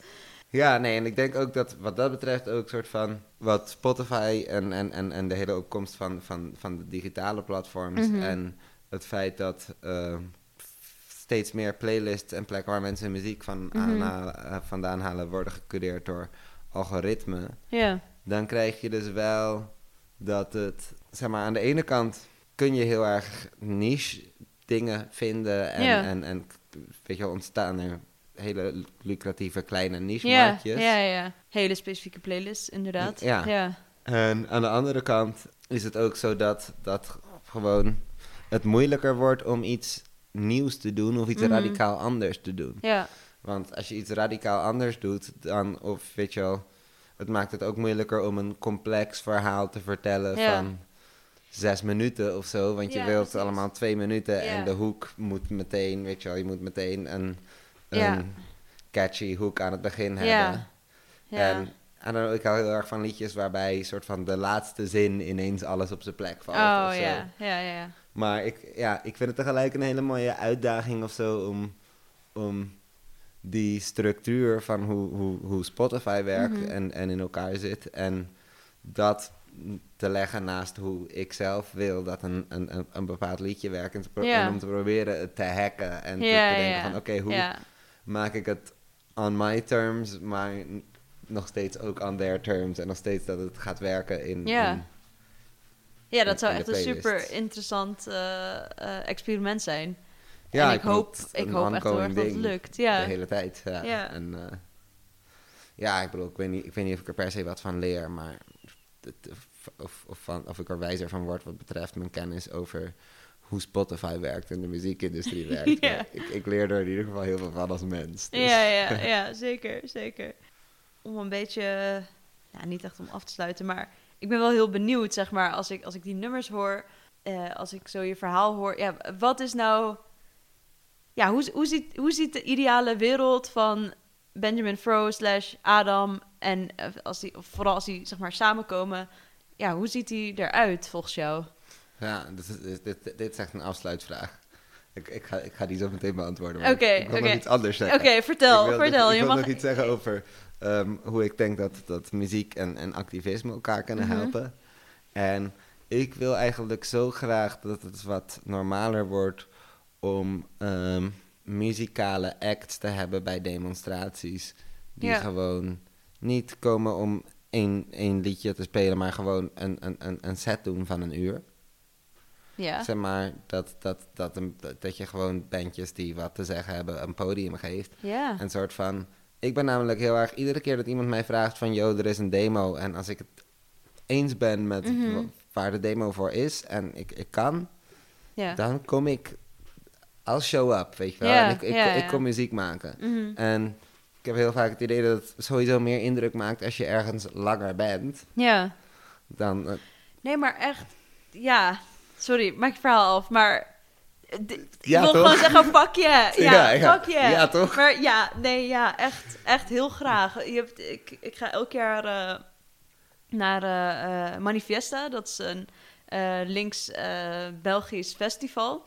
Ja, nee, en ik denk ook dat wat dat betreft ook soort van wat Spotify en, en, en, en de hele opkomst van, van, van de digitale platforms Mhm. en het feit dat eh, steeds meer playlists en plekken waar mensen muziek van aanhalen- eh, vandaan halen worden gecureerd door algoritme, Ja, dan krijg je dus wel dat het, zeg maar, aan de ene kant kun je heel erg niche dingen vinden en, Ja. en, en weet je wel, ontstaan er hele lucratieve kleine niche ja, ja, ja. Hele specifieke playlist, inderdaad. Ja. ja. En aan de andere kant is het ook zo dat, dat gewoon het moeilijker wordt om iets nieuws te doen of iets Mhm. radicaal anders te doen. ja. Want als je iets radicaal anders doet, dan, of weet je wel, het maakt het ook moeilijker om een complex verhaal te vertellen Ja. van zes minuten of zo. Want je Ja, wilt precies. allemaal twee minuten Ja. en de hoek moet meteen, weet je wel, je moet meteen een, een catchy hoek aan het begin hebben. Ja. ja. En don't know, ik hou heel erg van liedjes waarbij soort van de laatste zin ineens alles op zijn plek valt. oh, ja. Ja, ja. Maar ik, ja, ik vind het tegelijk een hele mooie uitdaging of zo om, om die structuur van hoe, hoe, hoe Spotify werkt Mhm. en, en in elkaar zit. En dat te leggen naast hoe ik zelf wil dat een, een, een, bepaald liedje werkt. En, te om te proberen het te hacken en te, denken van oké, hoe maak ik het on my terms, maar nog steeds ook on their terms. En nog steeds dat het gaat werken in... Ja. ja in- dat zou in echt een super interessant eh, eh, experiment zijn. Ja, en ik, hoop, ik hoop echt heel erg dat het lukt. Ja. De hele tijd, ja. Ja. En, eh, ja, ik bedoel, ik weet, niet, ik weet niet of ik er per se wat van leer, maar het- of, of, van, of ik er wijzer van word wat betreft mijn kennis over hoe Spotify werkt en de muziekindustrie werkt. Ja. Ik, ik leer er in ieder geval heel veel van als mens. dus- Ja, ja, ja, zeker, zeker. Om een beetje, ja, niet echt om af te sluiten, maar ik ben wel heel benieuwd, zeg maar, als ik, als ik die nummers hoor, eh, als ik zo je verhaal hoor. Ja, wat is nou, ja, hoe, hoe, ziet, hoe ziet de ideale wereld van Benjamin Fro slash Adam en eh, als die, vooral als die, zeg maar, samenkomen, ja, hoe ziet die eruit volgens jou? Ja, dit, is- dit, dit, is echt een afsluitvraag. Ik, ik, ga, ik ga die zo meteen beantwoorden. Oké, ik wil oké. nog iets anders Oké, zeggen. vertel, ik wil, vertel. Ik, je wil mag... nog iets zeggen over ehm, hoe ik denk dat, dat muziek en, en activisme elkaar kunnen Mhm. helpen. En ik wil eigenlijk zo graag dat het wat normaler wordt om ehm, muzikale acts te hebben bij demonstraties. Die Ja. gewoon niet komen om één, één liedje te spelen, maar gewoon een, een, een, een set doen van een uur. Ja, Zeg maar dat, dat, dat, een, dat, je gewoon bandjes die wat te zeggen hebben een podium geeft. ja, Een soort van. Ik ben namelijk heel erg. Iedere keer dat iemand mij vraagt van. Yo, er is een demo. En als ik het eens ben met Mhm. wa- waar de demo voor is. En ik, ik kan. ja. Dan kom ik. I'll show up, weet je wel. Ja, en ik, ik, ja, ik ja. kom muziek maken. Mhm. En ik heb heel vaak het idee dat het sowieso meer indruk maakt als je ergens langer bent. ja. Dan. Nee, maar echt, ja. Sorry, maak je verhaal af, maar. d- Ik Ja, wil toch? gewoon zeggen, fuck yeah. Ja, Ja, ja. fuck yeah. Ja, toch? Maar ja, nee, ja, echt, echt heel graag. Je hebt, ik, ik ga elk jaar eh, naar eh, Manifesta. Dat is een links-Belgisch festival.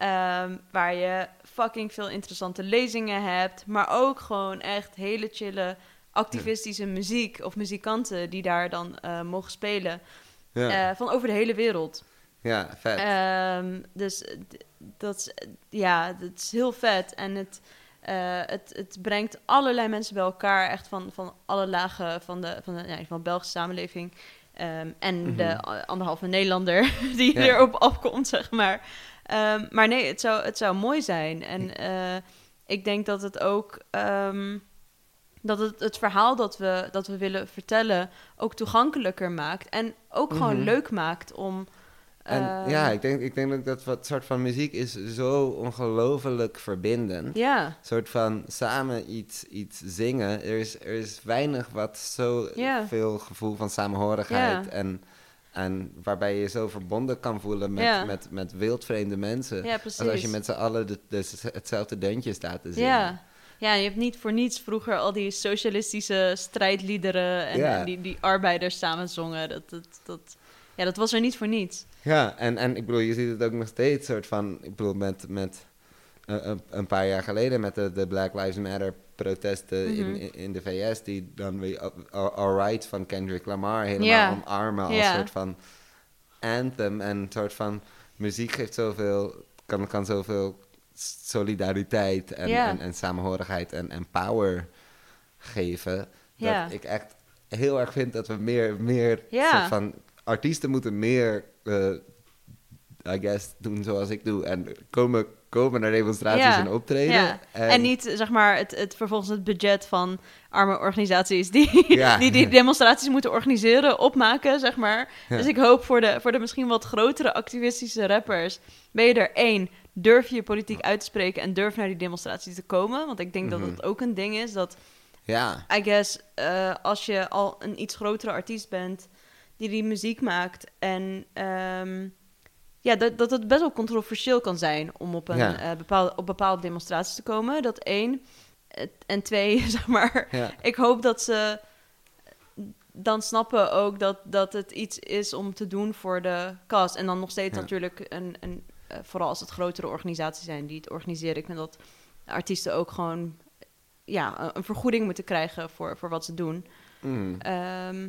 Ehm, waar je fucking veel interessante lezingen hebt. Maar ook gewoon echt hele chille activistische muziek. Of muzikanten die daar dan eh, mogen spelen. ja, Eh, van over de hele wereld. ja, vet. Ehm, dus eh, dat is, ja, dat is heel vet. En het, het, het brengt allerlei mensen bij elkaar. Echt van, van alle lagen van de, van de, ja, van de Belgische samenleving. Ehm, en Mhm. de a- anderhalve Nederlander die Ja. erop afkomt, zeg maar. Ehm, maar nee, het zou, het zou mooi zijn. En eh, ik denk dat het ook... ehm, dat het het verhaal dat we, dat we willen vertellen ook toegankelijker maakt. En ook gewoon Mhm. leuk maakt om... En ehm, ja, ik denk, ik denk ook dat wat soort van muziek is zo ongelooflijk verbindend. Ja, Een soort van samen iets, iets zingen. Er is, er is weinig wat zo Ja. veel gevoel van samenhorigheid. Ja. En, en waarbij je je zo verbonden kan voelen met, Ja. met, met wildvreemde mensen. ja, precies. Als als je met z'n allen de, de- hetzelfde deuntje staat te zingen. ja. ja, je hebt niet voor niets vroeger al die socialistische strijdliederen en, Ja. en die, die arbeiders samen zongen. Dat, dat, dat, ja, dat was er niet voor niets. Ja, en, en ik bedoel, je ziet het ook nog steeds soort van, ik bedoel, met, met eh, een, een paar jaar geleden met de, de Black Lives Matter protesten Mhm. in, in de VS, die dan weer All- Alright van Kendrick Lamar helemaal Ja. omarmen als soort van anthem en een soort van muziek geeft zoveel, kan, kan zoveel solidariteit en, en, en samenhorigheid en, en power geven, dat ik echt heel erg vind dat we meer, meer soort van artiesten moeten meer, eh, I guess, doen zoals ik doe. En komen, komen naar demonstraties Ja. en optreden. Ja. En, niet, zeg maar, het, het, vervolgens het budget van arme organisaties die Ja. die, die demonstraties moeten organiseren, opmaken, zeg maar. Dus ik hoop voor de, voor de misschien wat grotere activistische rappers, ben je er één, durf je je politiek uit te spreken en durf naar die demonstraties te komen. Want ik denk Mhm. dat het ook een ding is dat Ja, I guess, eh, als je al een iets grotere artiest bent die die muziek maakt en ehm, ja, dat, dat het best wel controversieel kan zijn om op, een, Ja. eh, bepaalde, op bepaalde demonstraties te komen. Dat één. En twee, zeg maar, ja, ik hoop dat ze dan snappen ook dat, dat het iets is om te doen voor de cast. En dan nog steeds Ja. natuurlijk, een, een, eh, vooral als het grotere organisaties zijn die het organiseren. Ik vind dat artiesten ook gewoon ja, een- een vergoeding moeten krijgen voor, voor wat ze doen. Mm. Ehm,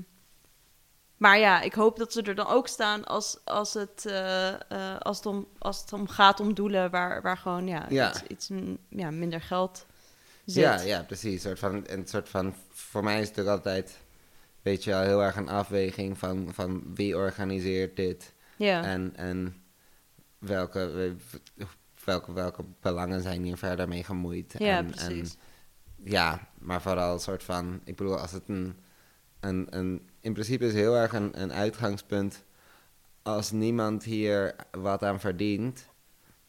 maar ja, ik hoop dat ze er dan ook staan als, als, het, eh, eh, als, het, om, als het om gaat om doelen waar, waar gewoon ja, Ja. Iets, iets ja, minder geld zit. Ja, ja, precies. Een soort van, een soort van, voor mij is het ook altijd, weet je wel, heel erg een afweging van, van wie organiseert dit Ja. en, en welke, welke, welke belangen zijn hier verder mee gemoeid. Ja, en, precies. En, ja, maar vooral een soort van, ik bedoel, als het een, een, een in principe is heel erg een, een uitgangspunt, als niemand hier wat aan verdient,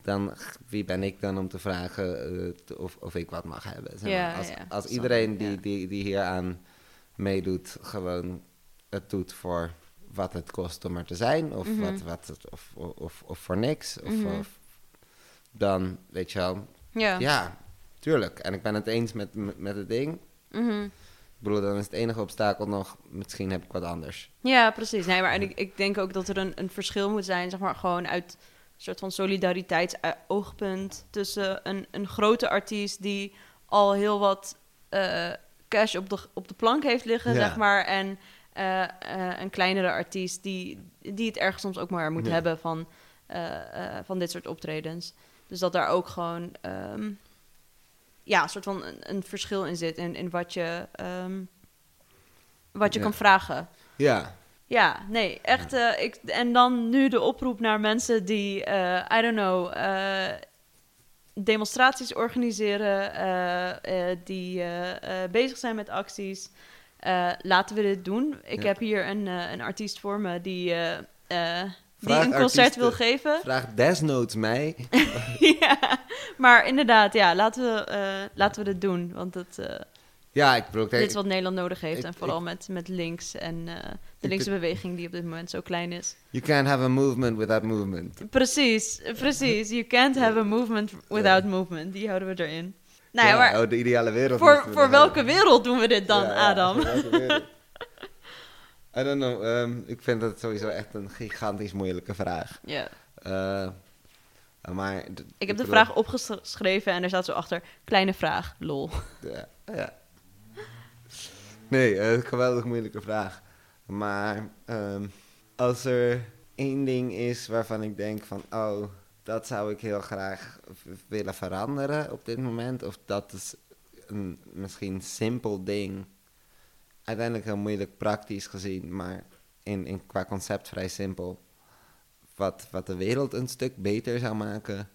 dan wie ben ik dan om te vragen eh, of, of ik wat mag hebben? Zeg maar. Ja, als ja, als iedereen die, die, die hier aan meedoet, gewoon het doet voor wat het kost om er te zijn, of, Mhm. wat, wat het, of, of, voor niks, of, Mhm. of dan weet je wel, ja. ja, tuurlijk. En ik ben het eens met, met, met het ding. Mhm. Ik bedoel, dan is het enige obstakel nog, misschien heb ik wat anders. Ja, precies. Nee, maar en ik, ik denk ook dat er een, een verschil moet zijn, zeg maar, gewoon uit een soort van solidariteitsoogpunt tussen een, een grote artiest die al heel wat eh, cash op de, op de plank heeft liggen, Ja. zeg maar, en eh, eh, een kleinere artiest die, die het ergens soms ook maar moet Ja. hebben van, eh, eh, van dit soort optredens. Dus dat daar ook gewoon ehm, ja, een soort van een, een verschil in zit in, in wat je, ehm, wat je Ja. kan vragen. Ja, Ja, nee, echt. eh, ik, en dan nu de oproep naar mensen die, eh, I don't know, eh, demonstraties organiseren, die bezig zijn met acties. Laten we dit doen. Ik Ja. heb hier een, een artiest voor me die, die een concert wil geven. vraag desnoods mij. ja, maar inderdaad, ja, laten we, eh, laten we dit doen. Want het, eh, Ja, ik bedoel, dit is wat Nederland nodig heeft. ik- en vooral met, met links en eh, de linkse beweging die op dit moment zo klein is. you can't have a movement without movement. Precies, precies. You can't have a movement without movement. Die houden we erin. Nou ja, maar oh, de ideale wereld. voor, we welke hebben. wereld doen we dit dan, ja, Adam? voor welke wereld? I don't know. ehm, ik vind dat sowieso echt een gigantisch moeilijke vraag. Ja. Eh, maar... d- Ik heb de bedoel- vraag opgeschreven en er staat zo achter, kleine vraag, lol. Ja, ja. Nee, eh, een geweldig moeilijke vraag. Maar ehm, als er één ding is waarvan ik denk van... Oh, dat zou ik heel graag willen veranderen op dit moment. Of dat is een misschien simpel ding. Uiteindelijk heel moeilijk praktisch gezien, maar in, in, qua concept vrij simpel. Wat, wat de wereld een stuk beter zou maken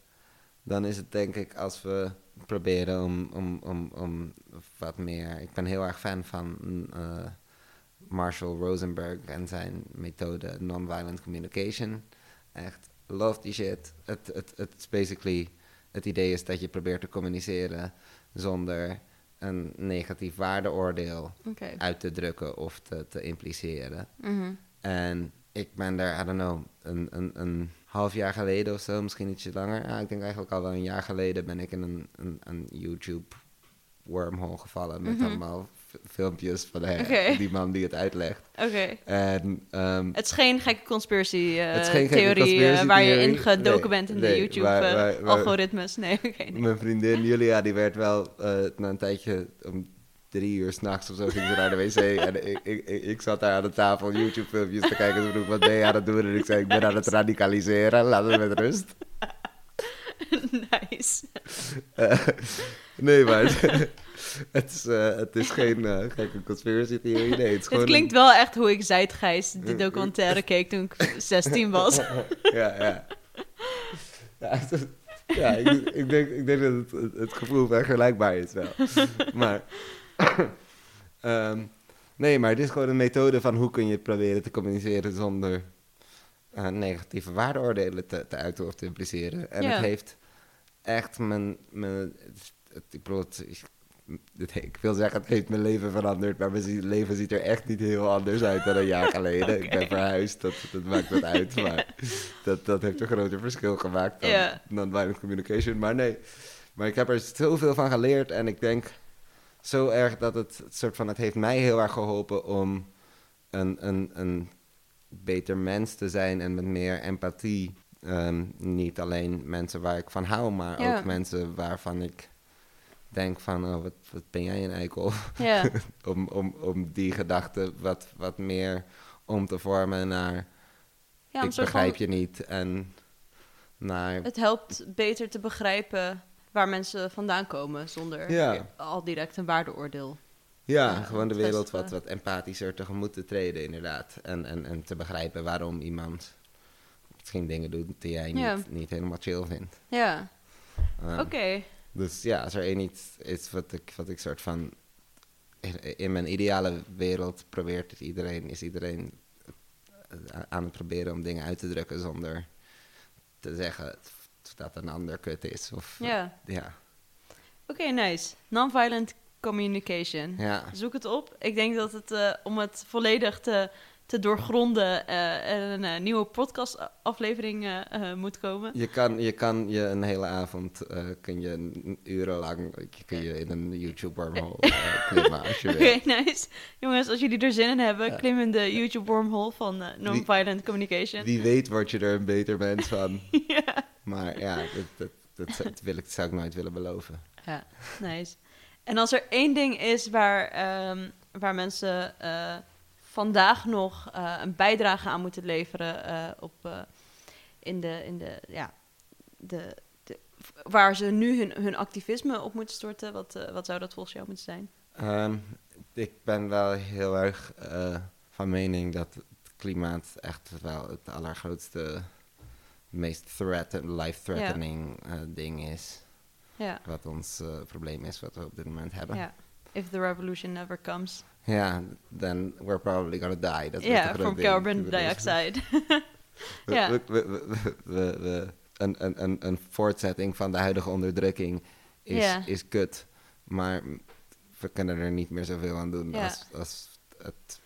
dan is het denk ik als we proberen om, om, om, om wat meer. Ik ben heel erg fan van eh, Marshall Rosenberg en zijn methode Nonviolent Communication. Echt, love die shit. Het, het, het is basically. Het idee is dat je probeert te communiceren zonder een negatief waardeoordeel uit te drukken of te, te impliceren. Mhm. En ik ben daar, I don't know, een, een, een half jaar geleden of zo, misschien ietsje langer. Ja, ik denk eigenlijk al wel een jaar geleden ben ik in een, een, een YouTube wormhole gevallen met Mhm. allemaal f- filmpjes van die man die het uitlegt. Oké. En ehm, Het is geen gekke conspiracy eh, eh, waar je in gedoken Nee, bent in nee, de YouTube waar- eh. Nee, oké. nee. mijn vriendin Julia, die werd wel na een tijdje om drie uur s'nachts of zo ging ze naar de wc. en ik, ik, ik, zat daar aan de tafel YouTube filmpjes te kijken. Ze vroeg, wat ben je aan het doen? En ik zei, ik ben aan het radicaliseren. Laat me met rust. nice. Nee, maar het is, eh, het is geen uh, gekke conspiracy theorie. Nee, het is gewoon Het klinkt wel echt hoe ik Zeitgeist, die documentaire, keek toen ik 16 was. ja, ja. Ja, het- ja ik, ik, denk, ik denk dat het, het, gevoel vergelijkbaar is wel. Maar... ehm, nee, maar het is gewoon een methode van hoe kun je proberen te communiceren zonder eh, negatieve waardeoordelen te, te uiten of te impliceren. En Ja. het heeft echt mijn... mijn het, het- ik bedoel, het het- ik wil zeggen, het heeft mijn leven veranderd, maar mijn leven ziet er echt niet heel anders uit dan een jaar geleden. Ik ben verhuisd, dat, dat maakt wat uit, maar dat, dat heeft een groter verschil gemaakt dan Ja. non-violent communication. Maar nee, maar ik heb er zoveel van geleerd en ik denk zo erg dat het, het soort van, het heeft mij heel erg geholpen om een, een, een beter mens te zijn en met meer empathie. Ehm, niet alleen mensen waar ik van hou, maar ook mensen waarvan ik denk van, oh, wat, wat ben jij een eikel? Ja, om, om, om die gedachte wat, wat meer om te vormen naar, ja ik begrijp je niet. En naar, het helpt beter te begrijpen waar mensen vandaan komen zonder Ja. al direct een waardeoordeel. ja, ja, gewoon de wereld wat, wat empathischer tegemoet te treden, inderdaad. En, en, en te begrijpen waarom iemand misschien dingen doet die jij niet, niet helemaal chill vindt. Ja, Uh, oké. Dus ja, als er één iets is wat ik, wat ik soort van... In, in mijn ideale wereld probeert het iedereen, is iedereen eh, aan het proberen om dingen uit te drukken zonder te zeggen dat een ander kut is. Of, Ja, ja. oké, nice. Non-violent communication. ja. Zoek het op. Ik denk dat het, eh, om het volledig te, te doorgronden, eh, er een eh, nieuwe podcastaflevering eh, eh, moet komen. Je kan, je kan je een hele avond, eh, kun je een- urenlang, kun je in een YouTube-wormhole eh, klimmen als je Oké, wil. nice. Jongens, als jullie er zin in hebben, Ja. klim in de YouTube-wormhole van eh, Non-Violent Communication. Wie weet word je er een beter mens van. ja. Maar ja, dat, dat, dat, zou- dat wil ik, zou ik nooit willen beloven. ja, nice. En als er één ding is waar, ehm, waar mensen eh, vandaag nog eh, een bijdrage aan moeten leveren eh, op, eh, in de, in de, ja, de, de, waar ze nu hun, hun activisme op moeten storten, wat, wat zou dat volgens jou moeten zijn? Ehm, ik ben wel heel erg van mening dat het klimaat echt wel het allergrootste, meest threat, life-threatening ding is. Ja, Wat ons probleem is, wat we op dit moment hebben. ja. If the revolution never comes. Ja, then we're probably gonna die. Dat grote from carbon dioxide. Ja. we- we- we- een, een, een, een voortzetting van de huidige onderdrukking is, is kut. Maar we kunnen er niet meer zoveel aan doen als, als, het,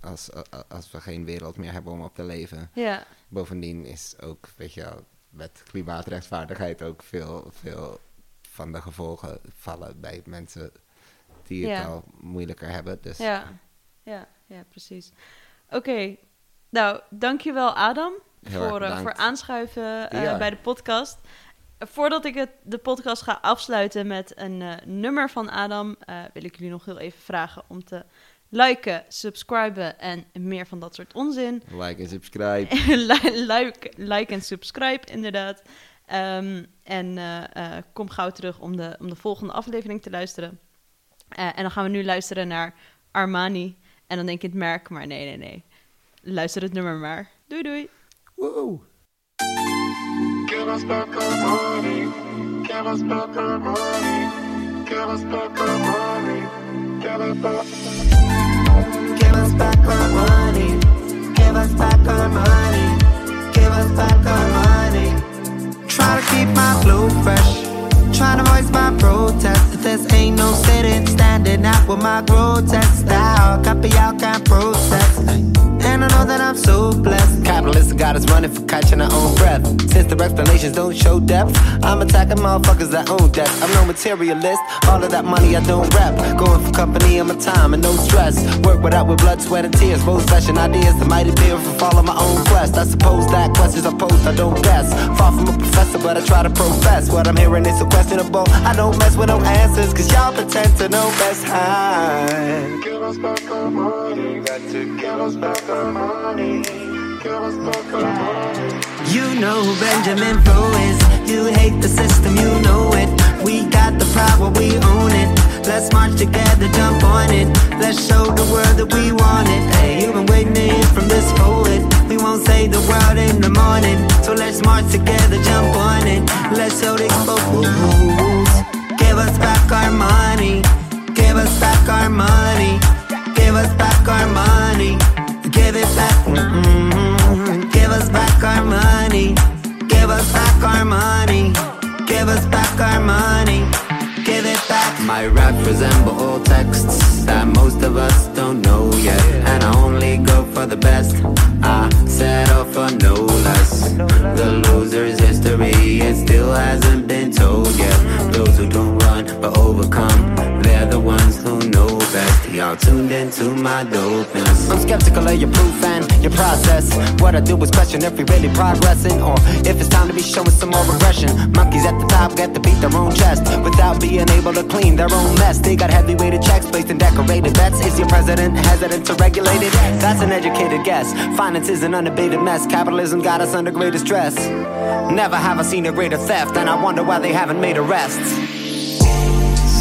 als, als we geen wereld meer hebben om op te leven. ja, Bovendien is ook, weet je wel, met klimaatrechtvaardigheid ook veel, veel van de gevolgen vallen bij mensen die het al moeilijker hebben. Dus ja, ja, ja, precies. Oké, nou, dankjewel Adam Heel voor, eh, voor aanschuiven eh, bij de podcast. Voordat ik het, de podcast ga afsluiten met een eh, nummer van Adam, wil ik jullie nog heel even vragen om te liken, subscriben en meer van dat soort onzin. like en subscribe. Li- like, like en subscribe, inderdaad. Ehm, en kom gauw terug om de, om de volgende aflevering te luisteren. Eh, en dan gaan we nu luisteren naar Armani. En dan denk je het merk, maar nee, nee, nee. Luister het nummer maar. Doei, doei. Woe! Give us back our money. Give us back our money. Give us back our money. Give it back. Give us back our money. Give us back our money. Give us back our money. Try to keep my flow fresh. Trying to voice my protest. If this ain't no sitting, standing out with my grotesque style. Copy out, can't process. And I know that I'm so blessed. Capitalists got us running for catching our own breath. Since the explanations don't show depth, I'm attacking motherfuckers that own debt. I'm no materialist. All of that money I don't rap. Going for company in my time and no stress. Work without with blood, sweat, and tears. Both fashion ideas that might appear for follow my own quest. I suppose that questions I pose, I don't guess. Far from a professor, but I try to profess. What I'm hearing is so questionable. I don't mess with no answers, cause y'all pretend to know best. High. You know who Benjamin Pro is. You hate the system, you know it. We got the power, we own it. Let's march together, jump on it. Let's show the world that we want it. Hey, you've been waiting to hear from this poet. We won't save the world in the morning. So let's march together, jump on it. Let's show the exposed. Give us back our money. Back our money. Give us back our money. Give it back. mm Give us back our money. Give us back our money. Give us back our money. Give it back. My rap resemble old texts that most of us don't know yet. And I only go for the best. I settle for no less. The loser's history, it still hasn't been told yet. Those who don't run but overcome, they're the ones best. Y'all tuned into my dopeness. I'm skeptical of your proof and your process. What I do is question if we really progressing or if it's time to be showing some more regression. Monkeys at the top get to beat their own chest without being able to clean their own mess. They got heavy-weighted checks placed in decorated bets. Is your president hesitant to regulate it? That's an educated guess. Finance is an unabated mess. Capitalism got us under greater stress. Never have I seen a greater theft, and I wonder why they haven't made arrests.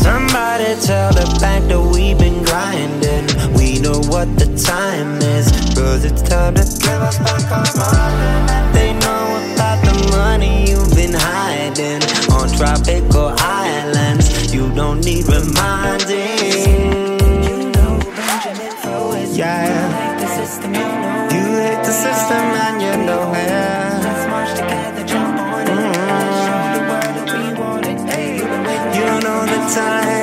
Somebody tell the bank that we've been grinding. We know what the time is, cause it's time to give us back our money. They know about the money you've been hiding on tropical islands. You don't need reminding. You know. Yeah. You hate the system, and you know it. Time